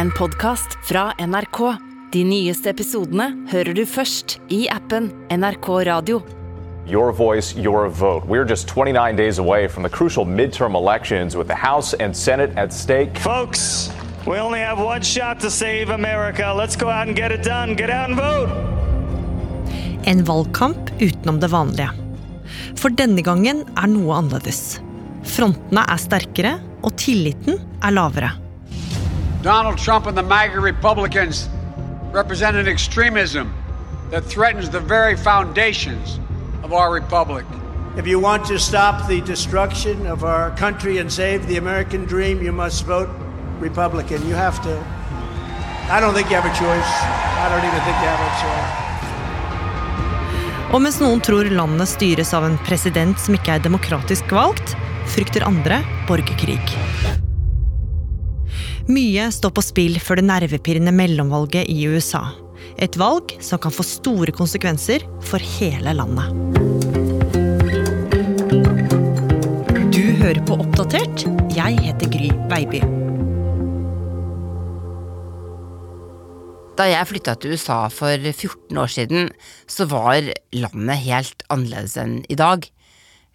en podkast fra NRK. De nyeste episodene hører du først i appen NRK Radio. Your voice, your vote. We're just 29 days away from the crucial midterm elections with the House and Senate at stake. Folks, we only have one shot to save America. Let's go out and get it done. Get out and vote. En valgkamp utenom det vanlige. For denne gangen er noe annerledes. Frontene er sterkere, og tilliten er lavere. Donald Trump and the MAGA Republicans represent an extremism that threatens the very foundations of our republic. If you want to stop the destruction of our country and save the American dream, you must vote Republican. You have to. I don't think you have a choice. I don't even think you have a choice. Og mens noen tror landet styres av en president som ikke er demokratisk valgt, frykter andre borgerkrig. Mye står på spill før det nervepirrende mellomvalget i USA. Et valg som kan få store konsekvenser for hele landet. Du hører på Oppdatert. Jeg heter Gry Veiby. Da jeg flytta til USA for 14 år siden, så var landet helt annerledes enn i dag.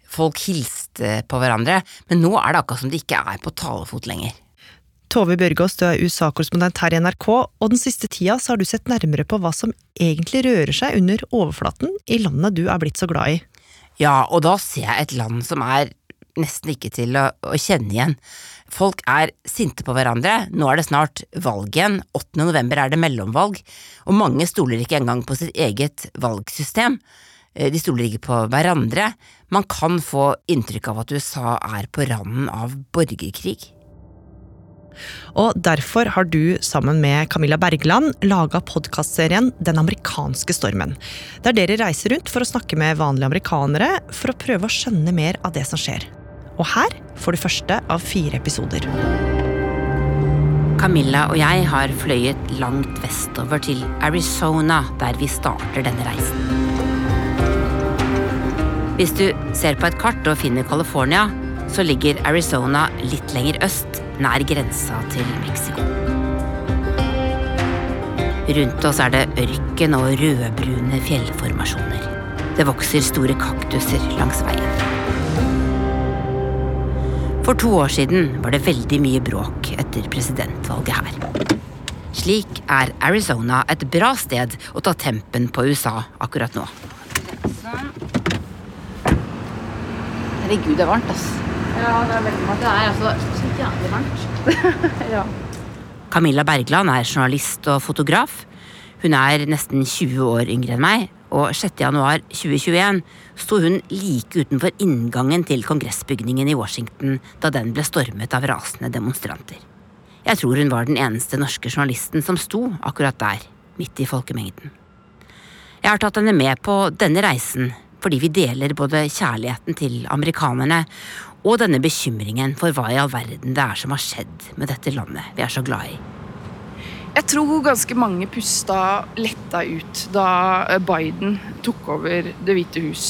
Folk hilste på hverandre, men nå er det akkurat som det ikke er på talefot lenger. Tove Bjørgaas, du er USA-korrespondent her i NRK, og den siste tida har du sett nærmere på hva som egentlig rører seg under overflaten i landet du er blitt så glad i. Ja, og da ser jeg et land som er nesten ikke til å, å kjenne igjen. Folk er sinte på hverandre, nå er det snart valg igjen, 8. november er det mellomvalg, og mange stoler ikke engang på sitt eget valgsystem. Eh, De stoler ikke på hverandre. Man kan få inntrykk av at USA er på randen av borgerkrig. Og derfor har du sammen med Camilla Bergland laga podkastserien Den amerikanske stormen. Der dere reiser rundt for å snakke med vanlige amerikanere for å prøve å skjønne mer av det som skjer. Og her får du første av fire episoder. Camilla og jeg har fløyet langt vestover til Arizona, der vi starter denne reisen. Hvis du ser på et kart og finner California, så ligger Arizona litt lenger øst, nær grensa til Mexico. Rundt oss er det ørken og rødbrune fjellformasjoner. Det vokser store kaktuser langs veien. For to år siden var det veldig mye bråk etter presidentvalget her. Slik er Arizona et bra sted å ta tempen på USA akkurat nå. Herregud, det er varmt, ass. Ja, det er veldig varmt. Det er altså så jævlig varmt. ja. Camilla Bergland er journalist og fotograf. Hun er nesten 20 år yngre enn meg, og 6. januar 2021 sto hun like utenfor inngangen til kongressbygningen i Washington da den ble stormet av rasende demonstranter. Jeg tror hun var den eneste norske journalisten som sto akkurat der, midt i folkemengden. Jeg har tatt henne med på denne reisen fordi vi deler både kjærligheten til amerikanerne og denne bekymringen for hva i all verden det er som har skjedd med dette landet vi er så glad i. Jeg tror ganske mange pusta letta ut da eh, Biden tok over Det hvite hus.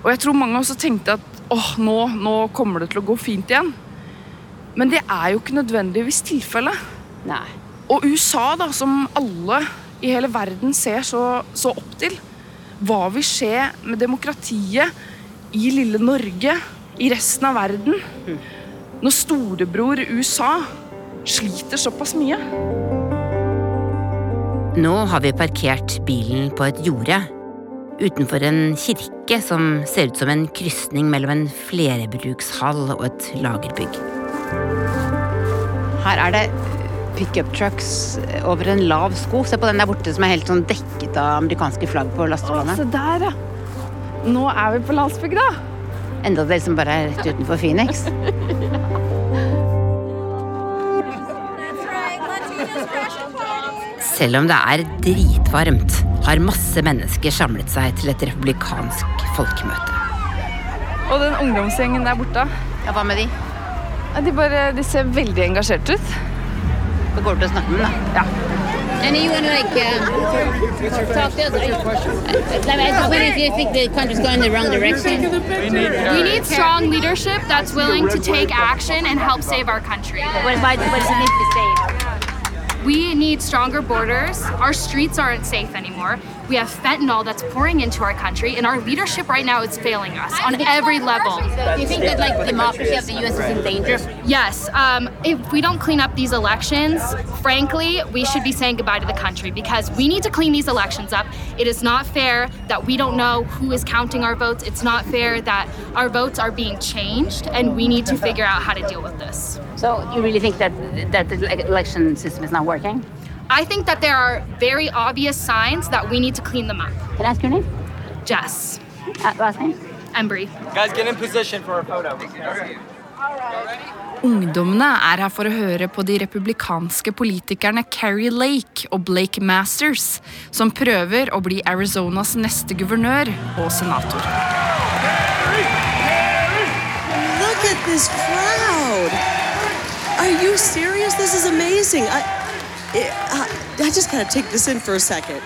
Og jeg tror mange også tenkte at åh, nå, nå kommer det til å gå fint igjen. Men det er jo ikke nødvendigvis tilfellet. Nei. Og USA, da, som alle i hele verden ser så, så opp til, hva vil skje med demokratiet i lille Norge, i resten av verden, når storebror USA sliter såpass mye? Nå har vi parkert bilen på et jorde utenfor en kirke som ser ut som en krysning mellom en flerbrukshall og et lagerbygg. Her er det pickup trucks over en lav sko. Se på den der borte som er helt sånn dekket av amerikanske flagg på Å, lasteplanet. se der, ja. Nå er vi på landsbygda. Enda det som bare er rett utenfor Phoenix. Selv om det er dritvarmt, har masse mennesker samlet seg til et republikansk folkemøte. Og den ungdomsgjengen der borte, Ja, hva med de? ja, de, bare, de ser veldig engasjerte ut. Da går du til å snakke med dem, da. And you want to like uh, talk to us? Your question. I just wondering if you think the country's going the wrong direction. We need strong leadership that's willing to take action and help save our country. What, what, what does it need to be saved? need stronger borders. Our streets aren't safe anymore. We have fentanyl that's pouring into our country, and our leadership right now is failing us on every level. Do you think that like democracy of the U.S. is in danger? Yes, um, if we don't clean up these elections, frankly, we should be saying goodbye to the country because we need to clean these elections up. It is not fair that we don't know who is counting our votes. It's not fair that our votes are being changed, and we need to figure out how to deal with this. So you really think that that the election system is not working? I think that there are very obvious signs that we need to clean them up. Can I ask your name? Jess. Uh, last name? Embry. Guys, get in position for a photo. Ungdommene er her for å høre på de republikanske politikerne Carrie Lake og Blake Masters, som prøver å bli Arizonas neste guvernør og senator. Look at this crowd. Are you serious? This is amazing. I, Eh, ah, I, I just gotta take this in for a second.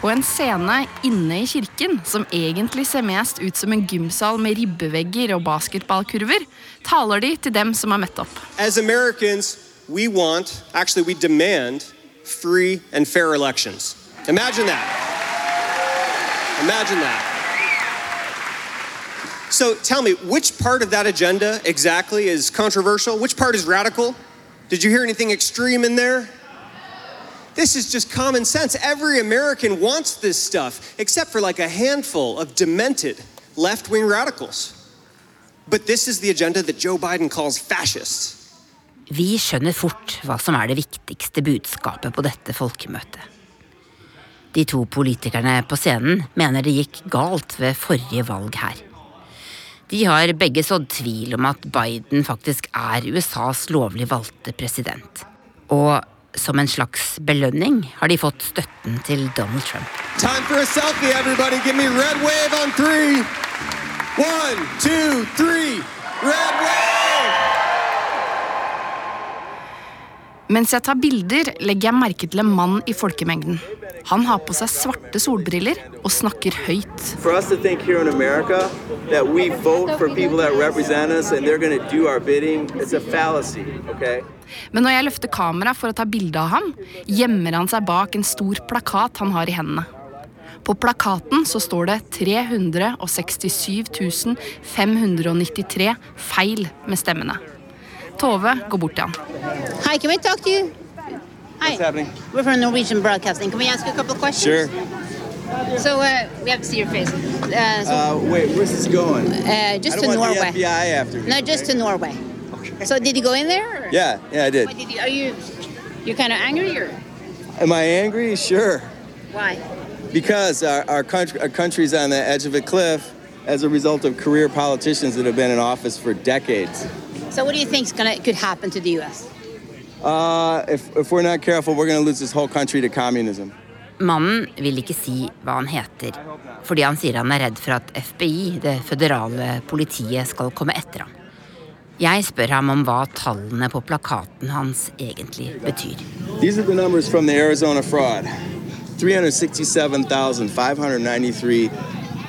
På en scene inne i kirken, som egentlig ser mest ut som en gymsal med ribbevegger og basketballkurver, taler de til dem som har møtt opp. As Americans, we want, actually, we demand free and fair elections. Imagine that. Imagine that. So tell me, which part of that agenda exactly is controversial? Which part is radical? Did you hear anything extreme in there? This is just common sense. Every American wants this stuff, except for like a handful of demented left wing radicals. But this is the agenda that Joe Biden calls fascists. Vi skjønner fort hva som er det viktigste budskapet på dette folkemøtet. De to politikerne på scenen mener det gikk galt ved forrige valg her. De har begge sådd tvil om at Biden faktisk er USAs lovlig valgte president. Og som en slags belønning har de fått støtten til Donald Trump. Time for a selfie, everybody. Give me red wave on three. One, two, three. Red wave! Mens jeg tar bilder, legger jeg merke til en mann i folkemengden. Han har på seg svarte solbriller og snakker høyt. America bidding, fallacy, okay? Men når jeg løfter kamera for å ta bilde av ham, gjemmer han seg bak en stor plakat han har i hendene. På plakaten så står det 367 593 feil med stemmene. Tove går bort til han. Hi, can we talk to you? Hi. What's happening? We're from Norwegian Broadcasting. Can we ask you a couple of questions? Sure. So uh, we have to see your face. Uh, so, Uh, wait, where's this going? uh, just I to don't want Norway. the FBI after me. No, just to Norway. Okay. So did you go in there? Or? Yeah, yeah, I did. Did you, are you you kind of angry or Am I angry? Sure. why? Because our, our, country, our country's on the edge of a cliff as a result of career politicians that have been in office for decades. So what do you think is gonna could happen to the U.S.? Uh, if, if we're not careful, we're going to lose this whole country to communism. Mannen vil ikke si hva han heter, fordi han sier han er redd for at FBI, det føderale politiet, skal komme etter ham. Jeg spør ham om hva tallene på plakaten hans egentlig betyr. Disse er the fra Arizona fraud 367,593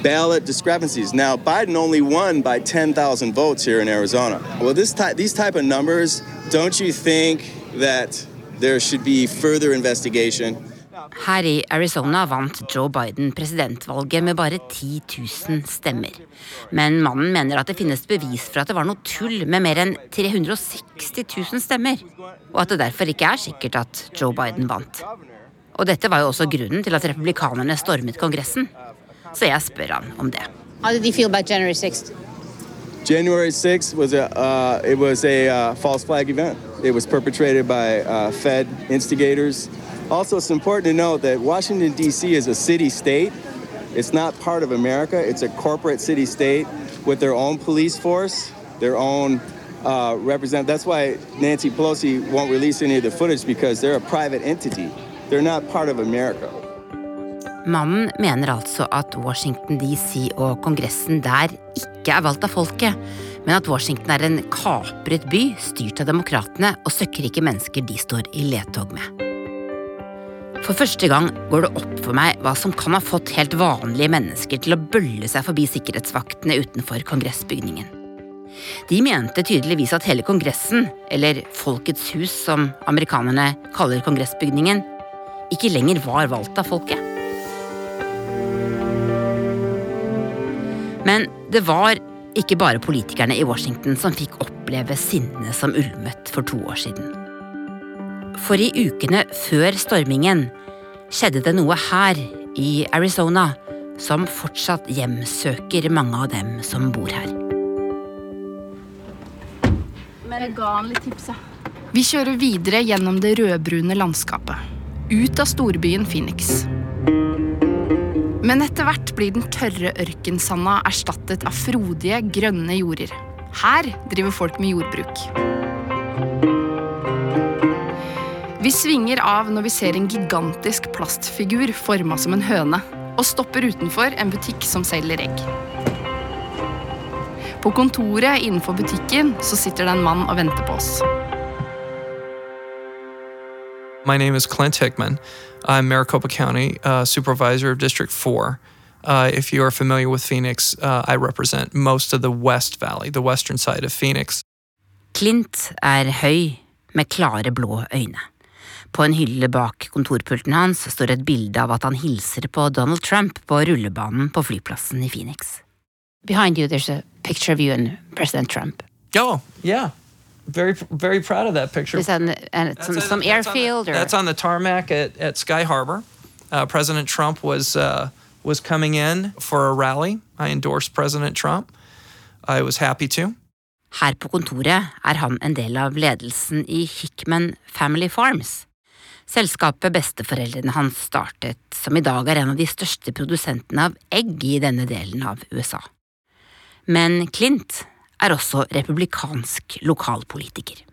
ballot discrepancies. Now, Biden only won by 10,000 votes here in Arizona. Well, this ty- these type of numbers, don't you think that there should be further investigation? Her i Arizona vant Joe Biden presidentvalget med bare 10 000 stemmer. Men mannen mener at det finnes bevis for at det var noe tull med mer enn 360 000 stemmer. Og at det derfor ikke er sikkert at Joe Biden vant. Og dette var jo også grunnen til at republikanerne stormet Kongressen. Så jeg spør han om det. How did you feel about January 6th? January 6th was a uh, it was a uh, false flag event. It was perpetrated by uh, Fed instigators. Also, it's important to note that Washington D.C. is a city state. It's not part of America. It's a corporate city state with their own police force, their own uh, represent. That's why Nancy Pelosi won't release any of the footage because they're a private entity. They're not part of America. Mannen mener altså at Washington DC og Kongressen der ikke er valgt av folket, men at Washington er en kapret by styrt av demokratene og søkkrike mennesker de står i ledtog med. For første gang går det opp for meg hva som kan ha fått helt vanlige mennesker til å bølle seg forbi sikkerhetsvaktene utenfor kongressbygningen. De mente tydeligvis at hele Kongressen, eller Folkets hus som amerikanerne kaller kongressbygningen, ikke lenger var valgt av folket. Men det var ikke bare politikerne i Washington som fikk oppleve sinnet som ulmet for to år siden. For i ukene før stormingen skjedde det noe her i Arizona som fortsatt hjemsøker mange av dem som bor her. Jeg ga han litt tips. Vi kjører videre gjennom det rødbrune landskapet. Ut av storbyen Phoenix. Men etter hvert blir den tørre ørkensanda erstattet av frodige, grønne jorder. Her driver folk med jordbruk. Vi svinger av når vi ser en gigantisk plastfigur forma som en høne, og stopper utenfor en butikk som selger egg. På kontoret innenfor butikken så sitter det en mann og venter på oss. My name is Clint Hickman. I'm Maricopa County uh, Supervisor of District 4. Uh, if you are familiar with Phoenix, uh, I represent most of the West Valley, the western side of Phoenix. Clint er høy, med klare blå øyne. På en hylle bak kontorpulten hans står et bilde av at han hilser på Donald Trump på rullebanen på flyplassen i Phoenix. Behind you, there's a picture of you and President Trump. Oh, yeah. Very, very proud of that picture. Is that an, and some, some airfield or? That's on the tarmac at, at Sky Harbor. Uh, President Trump was uh, was coming in for a rally. I endorsed President Trump. I was happy to. Her på kontoret er han en del av ledelsen i Hickman Family Farms. Selskapet besteforeldrene hans startet, som i dag er en av de største produsentene av egg i denne delen av USA. Men Clint er også republikansk lokalpolitiker.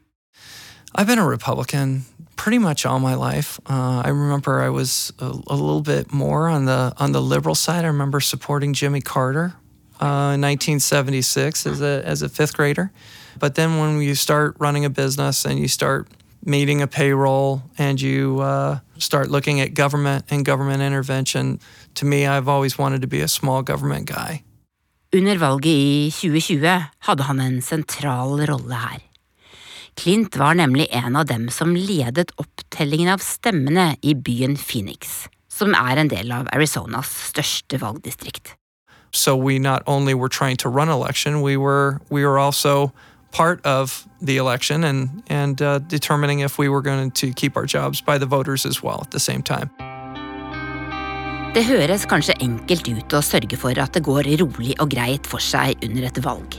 I've been a Republican pretty much all my life. Uh, I remember I was a, a, little bit more on the on the liberal side. I remember supporting Jimmy Carter uh, in 1976 as a as a fifth grader. But then when you start running a business and you start meeting a payroll and you uh, start looking at government and government intervention, to me, I've always wanted to be a small government guy. Under valget i 2020 hadde han en sentral rolle her. Clint var nemlig en av dem som ledet opptellingen av stemmene i byen Phoenix, som er en del av Arizonas største valgdistrikt. So we not only were trying to run election, we were we were also part of the election and and uh, determining if we were going to keep our jobs by the voters as well at the same time. Det høres kanskje enkelt ut å sørge for at det går rolig og greit for seg under et valg.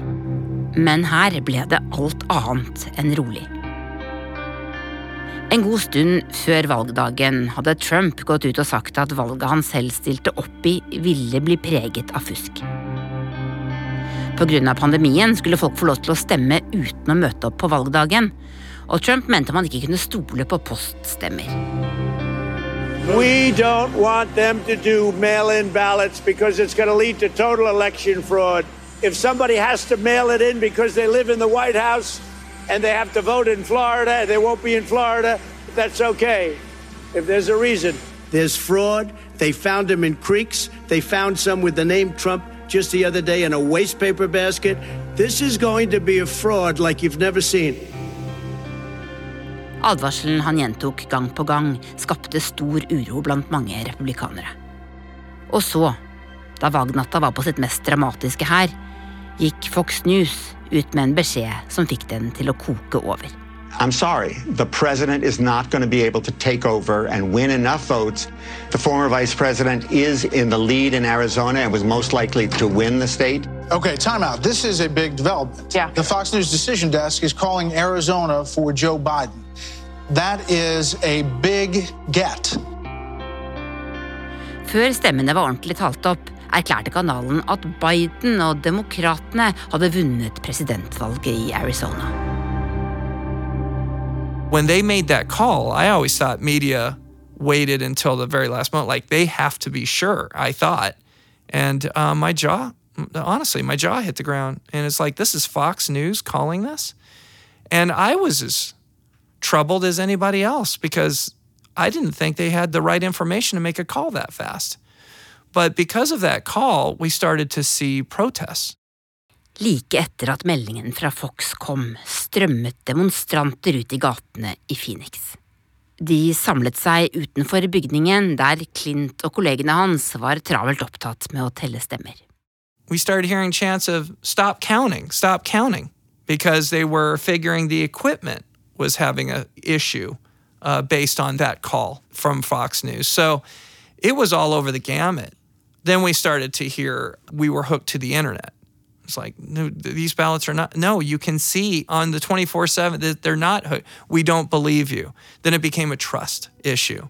Men her ble det alt annet enn rolig. En god stund før valgdagen hadde Trump gått ut og sagt at valget han selv stilte opp i, ville bli preget av fusk. Pga. pandemien skulle folk få lov til å stemme uten å møte opp på valgdagen, og Trump mente man ikke kunne stole på poststemmer. We don't want them to do mail in ballots because it's going to lead to total election fraud. If somebody has to mail it in because they live in the White House and they have to vote in Florida, they won't be in Florida, that's okay. If there's a reason. There's fraud. They found them in creeks. They found some with the name Trump just the other day in a waste paper basket. This is going to be a fraud like you've never seen. Advarselen han gjentok gang på gang, skapte stor uro blant mange republikanere. Og så, da valgnatta var på sitt mest dramatiske her, gikk Fox News ut med en beskjed som fikk den til å koke over. I'm sorry, the president is not going to be able to take over and win enough votes. The former vice president is in the lead in Arizona and was most likely to win the state. Okay, time out. This is a big development. Yeah. The Fox News decision desk is calling Arizona for Joe Biden. That is a big get. Før stemmene var ordentlig talt opp, erklærte kanalen at Biden og demokratene hadde vunnet presidentvalget i Arizona. When they made that call, I always thought media waited until the very last moment. Like they have to be sure, I thought. And uh, my jaw, honestly, my jaw hit the ground. And it's like, this is Fox News calling this? And I was as troubled as anybody else because I didn't think they had the right information to make a call that fast. But because of that call, we started to see protests. Like etter at meldingen fra Fox kom, strømmet demonstranter ut i gatene i Phoenix. De samlet seg utenfor bygningen der Clint og kollegene hans var travelt opptatt med å telle stemmer. We started hearing chants of stop counting, stop counting, because they were figuring the equipment was having a issue uh, based on that call from Fox News. So it was all over the gamut. Then we started to hear we were hooked to the internet. It's like, no, these ballots are not. No, you can see on the 24 7 that they're not hooked. We don't believe you. Then it became a trust issue.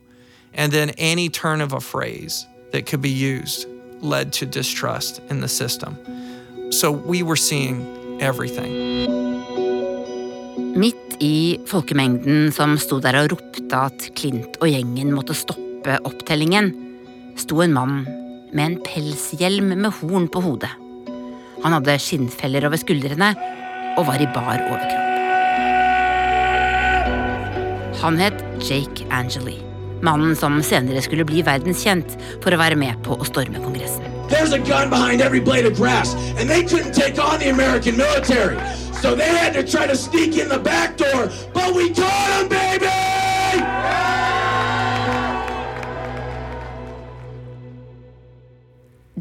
And then any turn of a phrase that could be used led to distrust in the system. So we were seeing everything. I folkemengden som sto der og ropte at Clint og gjengen måtte stoppe opptellingen, sto en mann med en pelshjelm med horn på hodet. Han hadde skinnfeller over skuldrene og var i bar overkropp. Han het Jake Angeli, mannen som senere skulle bli verdenskjent for å være med på å storme Kongressen. There's a gun behind every blade of grass, and they couldn't take on the American military. So they had to try to sneak in the back door, but we caught them, baby!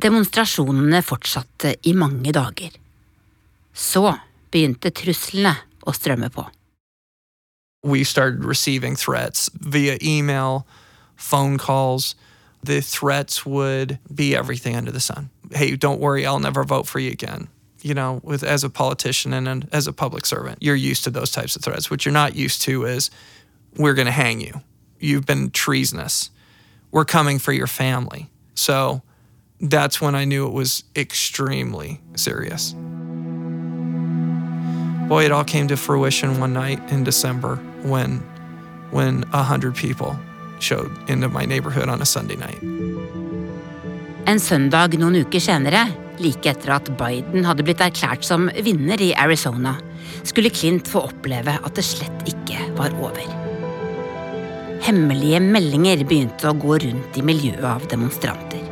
Demonstrasjonene er fortsatte eh, i mange dager. Så begynte truslene å strømme på. We started receiving threats via email, phone calls. The threats would be everything under the sun. Hey, don't worry, I'll never vote for you again. You know, with as a politician and an, as a public servant, you're used to those types of threats. What you're not used to is we're going to hang you. You've been treasonous. We're coming for your family. So that's when I knew it was extremely serious. Boy, it all came to fruition one night in December when when a hundred people showed into my neighborhood on a Sunday night. En søndag noen uker senere, like etter at Biden hadde blitt erklært som vinner i Arizona, skulle Clint få oppleve at det slett ikke var over. Hemmelige meldinger begynte å gå rundt i miljøet av demonstranter.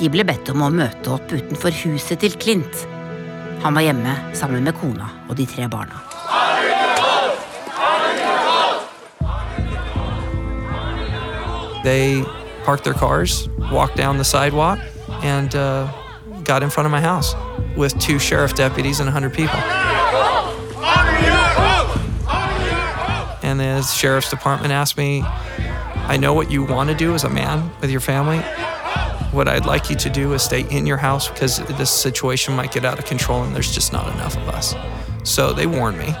De ble bedt om å møte opp utenfor huset til Clint. Han var hjemme sammen med kona og de tre barna. They parked their cars, walked down the sidewalk, and uh, got in front of my house with two sheriff deputies and 100 people. And the sheriff's department asked me, I know what you want to do as a man with your family. What I'd like you to do is stay in your house because this situation might get out of control and there's just not enough of us. So they warned me.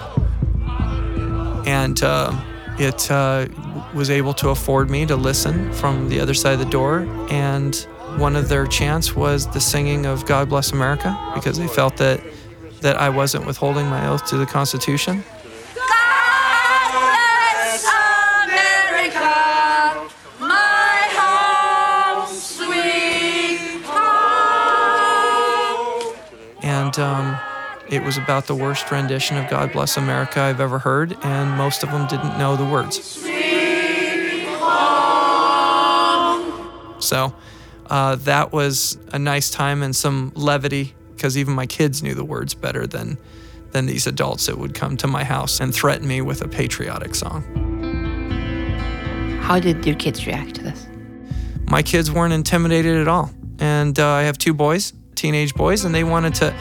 And uh, it uh, was able to afford me to listen from the other side of the door. And one of their chants was the singing of God Bless America because they felt that, that I wasn't withholding my oath to the Constitution. And um, it was about the worst rendition of God Bless America I've ever heard, and most of them didn't know the words. So uh, that was a nice time and some levity because even my kids knew the words better than, than these adults that would come to my house and threaten me with a patriotic song. How did your kids react to this? My kids weren't intimidated at all. And uh, I have two boys, teenage boys, and they wanted to,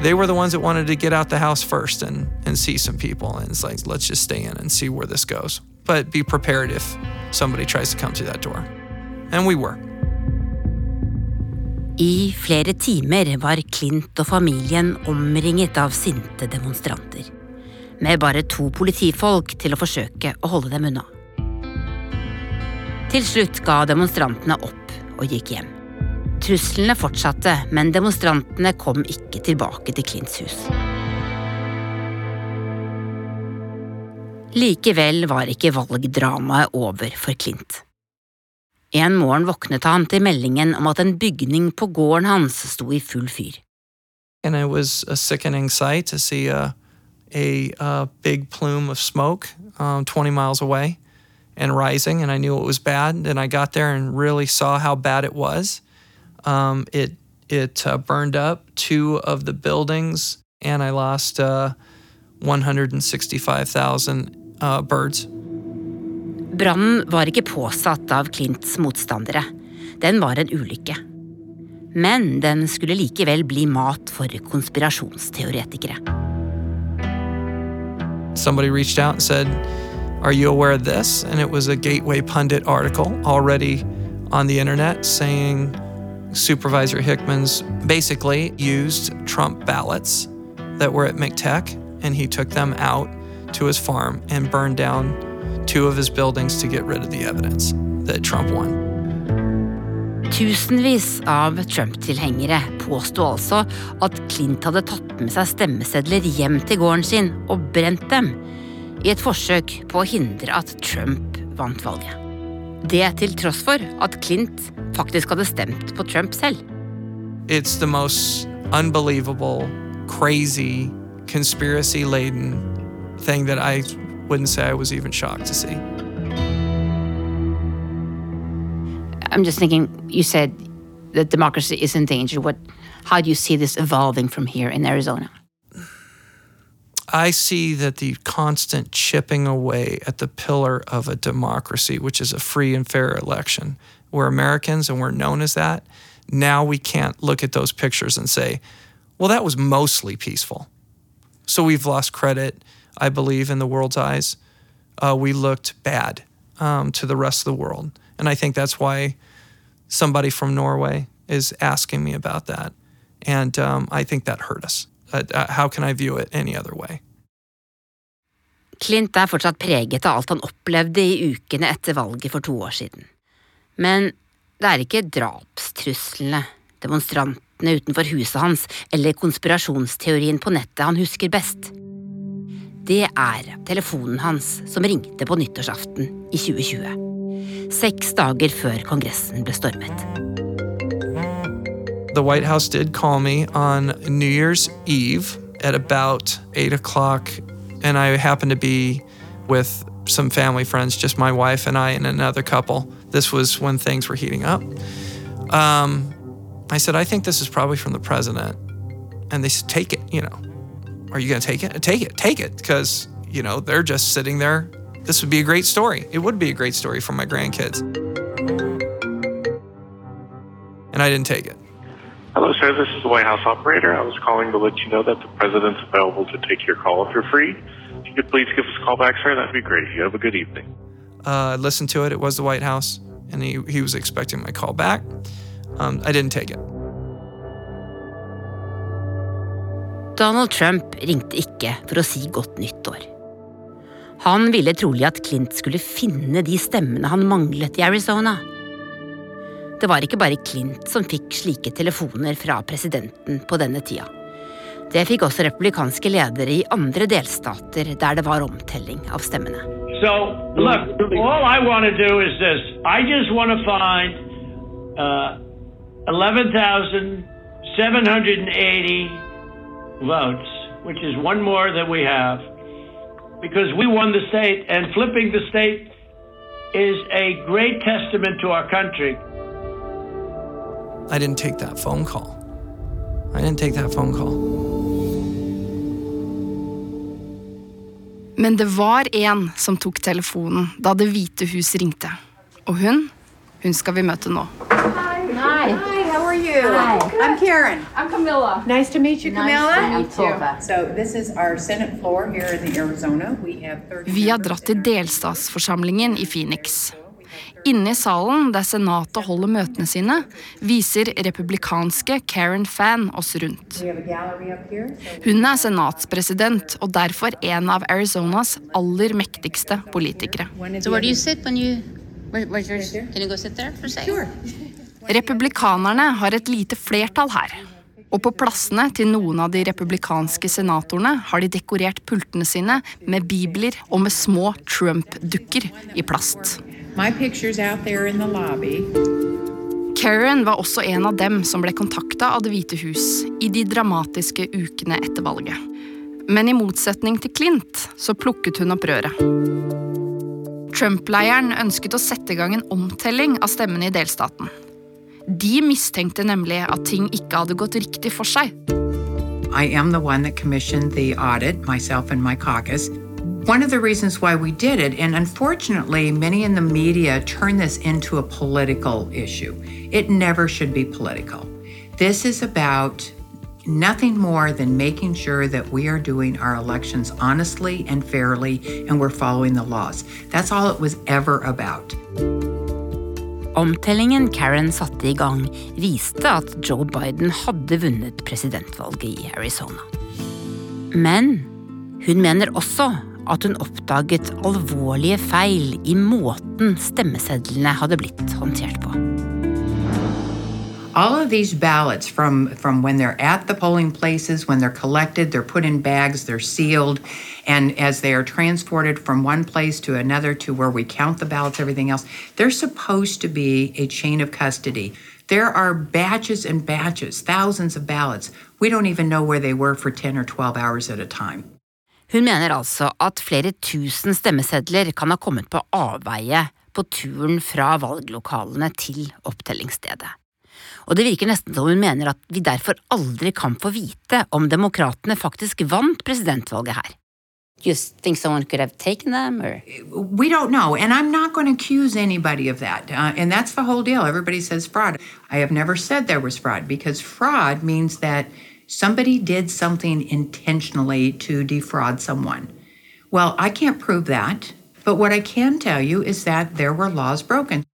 they were the ones that wanted to get out the house first and, and see some people. And it's like, let's just stay in and see where this goes. But be prepared if somebody tries to come through that door. And we were. I flere timer var Klint og familien omringet av sinte demonstranter. Med bare to politifolk til å forsøke å holde dem unna. Til slutt ga demonstrantene opp og gikk hjem. Truslene fortsatte, men demonstrantene kom ikke tilbake til Klints hus. Likevel var ikke valgdramaet over for Clint. En morgen våknet han til meldingen om at en bygning på gården hans sto i full fyr. And it was a sickening sight to see a, big plume of smoke um, 20 miles away and rising, and I knew it was bad. And I got there and really saw how bad it was. Um, it It uh, burned up two of the buildings, and I lost uh, 165,000 uh, birds. Brannen var ikke påsatt av Clints motstandere. Den var en ulykke. Men den skulle likevel bli mat for konspirasjonsteoretikere. Somebody reached out and said, Are you aware of this? And it was a Gateway Pundit article already on the internet saying Supervisor Hickman's basically used Trump ballots that were at McTech and he took them out to his farm and burned down two of his buildings to get rid of the evidence that Trump won. Tusenvis av Trump-tilhengere påsto altså at Clint hadde tatt med seg stemmesedler hjem til gården sin og brent dem, i et forsøk på å hindre at Trump vant valget. Det til tross for at Clint faktisk hadde stemt på Trump selv. It's the most unbelievable, crazy, conspiracy laden thing that I wouldn't say I was even shocked to see. I'm just thinking, you said that democracy is in danger. What, how do you see this evolving from here in Arizona? I see that the constant chipping away at the pillar of a democracy, which is a free and fair election. We're Americans and we're known as that. Now we can't look at those pictures and say, well, that was mostly peaceful. So we've lost credit, I believe, in the world's eyes. Uh, we looked bad um, to the rest of the world. And I think that's why somebody from Norway is asking me about that. And um, I think that hurt us. Uh, uh, how can I view it any other way? Clint er fortsatt preget av alt han opplevde i ukene etter valget for to år siden. Men det er ikke drapstruslene, demonstrantene utenfor huset hans eller konspirasjonsteorien på nettet han husker best. Det er telefonen hans som ringte på nyttårsaften i 2020. Seks dager før Kongressen ble stormet. The White House did call me on New Year's Eve at about 8 o'clock, and I happened to be with some family friends, just my wife and I and another couple. This was when things were heating up. Um, I said, I think this is probably from the president. And they said, Take it, you know. Are you going to take it? Take it, take it. Because, you know, they're just sitting there. This would be a great story. It would be a great story for my grandkids. And I didn't take it. Hello, sir. This is the White House operator. I was calling to let you know that the president's available to take your call if you're free. If you could please give us a call back, sir, that'd be great. You have a good evening. Uh, listened to it. It was the White House, and he, he was expecting my call back. Um, I didn't take it. Donald Trump ringte ikke for å si godt nyttår. Han ville trolig at Clint skulle finne de stemmene han manglet i Arizona. Det var ikke bare Clint som fikk slike telefoner fra presidenten på denne tida. Det fikk også republikanske ledere i andre delstater der det var omtelling av stemmene. So, look, all I want to do is this. I just want uh, 11,780 votes, which is one more that we have, because we won the state, and flipping the state is a great testament to our country. I didn't take that phone call. I didn't take that phone call. Men det var en som tok telefonen da Det hvite hus ringte. Og hun, hun skal vi møte nå. Hi. Hi, how are you? Hi. I'm Karen. I'm Camilla. Nice to meet you, Nice to meet you. So this is our Senate floor here in the Arizona. We have 30 Vi har dratt til delstatsforsamlingen i Phoenix. Inne i salen der Senatet holder møtene sine, viser republikanske Karen Fan oss rundt. We have a gallery up here. So Hun er senatspresident og derfor en av Arizonas aller mektigste politikere. So where do you sit when you? Where, where's yours? Can you go sit there for a second? Sure. Republikanerne har et lite flertall her. Og på plassene til noen av de republikanske senatorene har de dekorert pultene sine med bibler og med små Trump-dukker i plast. Karen var også en av dem som ble kontakta av Det hvite hus i de dramatiske ukene etter valget. Men i motsetning til Clint så plukket hun opp røret. Trump-leiren ønsket å sette i gang en omtelling av stemmene i delstaten. De mistenkte nemlig at ting ikke hadde gått riktig for seg. I am the one that commissioned the audit, myself and my caucus. One of the reasons why we did it, and unfortunately, many in the media turn this into a political issue. It never should be political. This is about nothing more than making sure that we are doing our elections honestly and fairly and we're following the laws. That's all it was ever about. Omtellingen Karen satte i gang, viste at Joe Biden hadde vunnet presidentvalget i Arizona. Men hun mener også at hun oppdaget alvorlige feil i måten stemmesedlene hadde blitt håndtert på. All of these ballots from from when they're at the polling places when they're collected they're put in bags they're sealed and as they are transported from one place to another to where we count the ballots everything else they're supposed to be a chain of custody. There are batches and batches thousands of ballots. We don't even know where they were for 10 or 12 hours at a time. Hun mener altså at flere tusen stemmesedler kan ha kommet på avveie på turen fra valglokalene til opptellingsstedet. Og det virker nesten som hun mener at vi derfor aldri kan få vite om demokratene faktisk vant presidentvalget her. You think someone could have taken them, or We don't know, and I'm not going to accuse anybody of that. Uh, and that's the whole deal. Everybody says fraud. I have never said there was fraud because fraud means that somebody did something intentionally to defraud someone. Well, I can't prove that, but what I can tell you is that there were laws broken.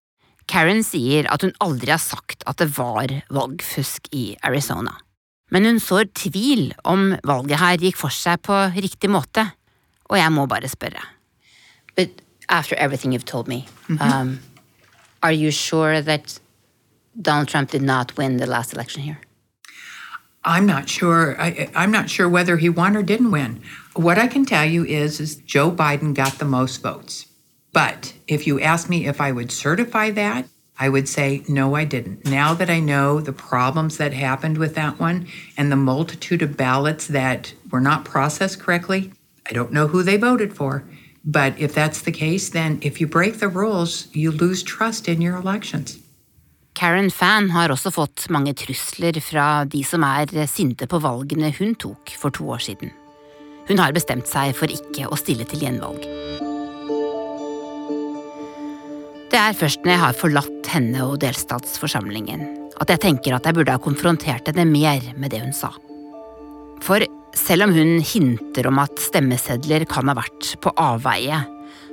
Karen sier at hun aldri har sagt at det var valgfusk i Arizona. Men hun sår tvil om valget her gikk for seg på riktig måte, og jeg må bare spørre. but after everything you've told me, um, are you sure that Donald Trump did not win the last election here? I'm not sure. I, I'm not sure whether he won or didn't win. What I can tell you is, is Joe Biden got the most votes. But if you ask me if I would certify that, I would say no, I didn't. Now that I know the problems that happened with that one and the multitude of ballots that were not processed correctly, I don't know who they voted for. But if that's the case, then if you break the rules, you lose trust in your elections. Karen Fan har også fått mange trusler fra de som er sinte på valgene hun tok for to år siden. Hun har bestemt seg for ikke å stille til gjenvalg. Er først når jeg har forlatt henne og delstatsforsamlingen, at jeg tenker at jeg burde ha konfrontert henne mer med det hun sa. For selv om hun hinter om at stemmesedler kan ha vært på avveie,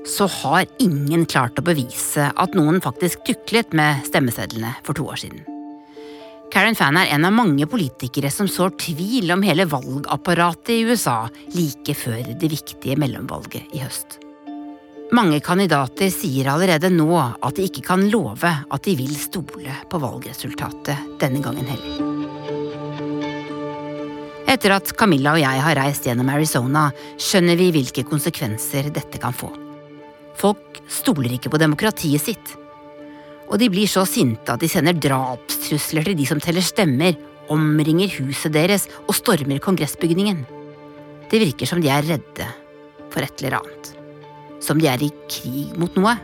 så har ingen klart å bevise at noen faktisk tuklet med stemmesedlene for to år siden. Karen Fann er en av mange politikere som sår tvil om hele valgapparatet i USA like før det viktige mellomvalget i høst. Mange kandidater sier allerede nå at de ikke kan love at de vil stole på valgresultatet denne gangen heller. Etter at Camilla og jeg har reist gjennom Arizona, skjønner vi hvilke konsekvenser dette kan få. Folk stoler ikke på demokratiet sitt. Og de blir så sinte at de sender drapstrusler til de som teller stemmer, omringer huset deres og stormer kongressbygningen. Det virker som de er redde for et eller annet. Som de er i krig mot noe.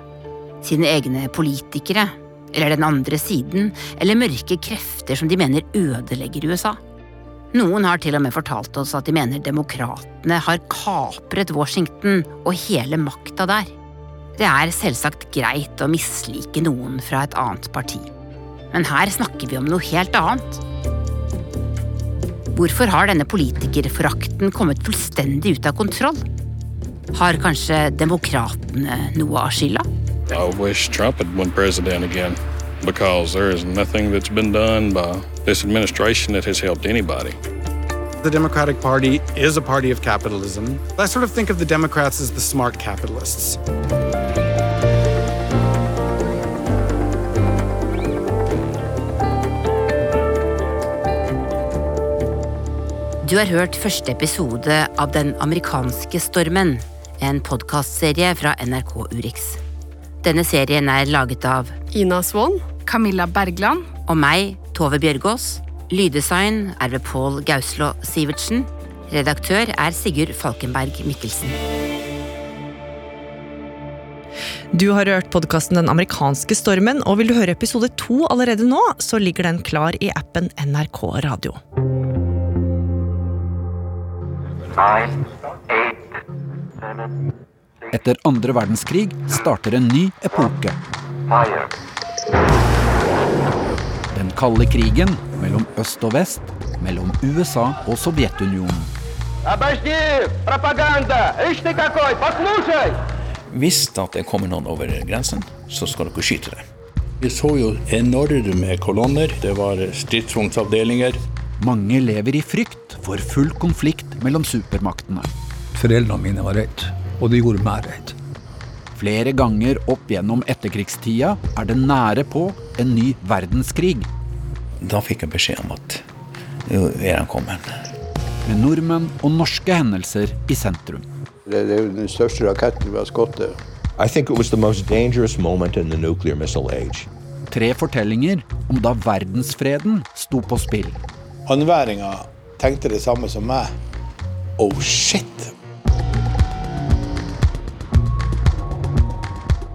Sine egne politikere, eller den andre siden, eller mørke krefter som de mener ødelegger USA. Noen har til og med fortalt oss at de mener demokratene har kapret Washington og hele makta der. Det er selvsagt greit å mislike noen fra et annet parti. Men her snakker vi om noe helt annet. Hvorfor har denne politikerforakten kommet fullstendig ut av kontroll? Har kanskje demokratene noe av skylda? I wish Trump had won president again because there is nothing that's been done by this administration that has helped anybody. The Democratic Party is a party of capitalism. I sort of think of the Democrats as the smart capitalists. Du har hørt første episode av Den amerikanske stormen, en podkastserie fra NRK Urix. Denne serien er laget av Ina Swann. Camilla Bergland. Og meg, Tove Bjørgaas. Lyddesign er ved Pål Gauslå Sivertsen. Redaktør er Sigurd Falkenberg Mikkelsen. Du har hørt podkasten Den amerikanske stormen, og vil du høre episode to allerede nå, så ligger den klar i appen NRK Radio. Etter andre verdenskrig starter en ny epoke. Den kalde krigen mellom øst og vest, mellom USA og Sovjetunionen. Hvis det kommer noen over grensen, så skal dere skyte dem. Vi så jo enorme kolonner. Det var stridsvognsavdelinger. Mange lever i frykt for full konflikt mellom supermaktene. Foreldrene mine var redd, og de gjorde meg redd. Flere ganger opp gjennom etterkrigstida er det nære på en ny verdenskrig. Da fikk jeg beskjed om at nå er han kommet. Med nordmenn og norske hendelser i sentrum. Det er jo den største raketten vi har skutt. I think it was the most dangerous moment in the nuclear missile age. Tre fortellinger om da verdensfreden sto på spill. Andværinga tenkte det samme som meg. Oh shit!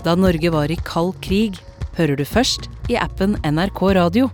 Da Norge var i kald krig, hører du først i appen NRK Radio.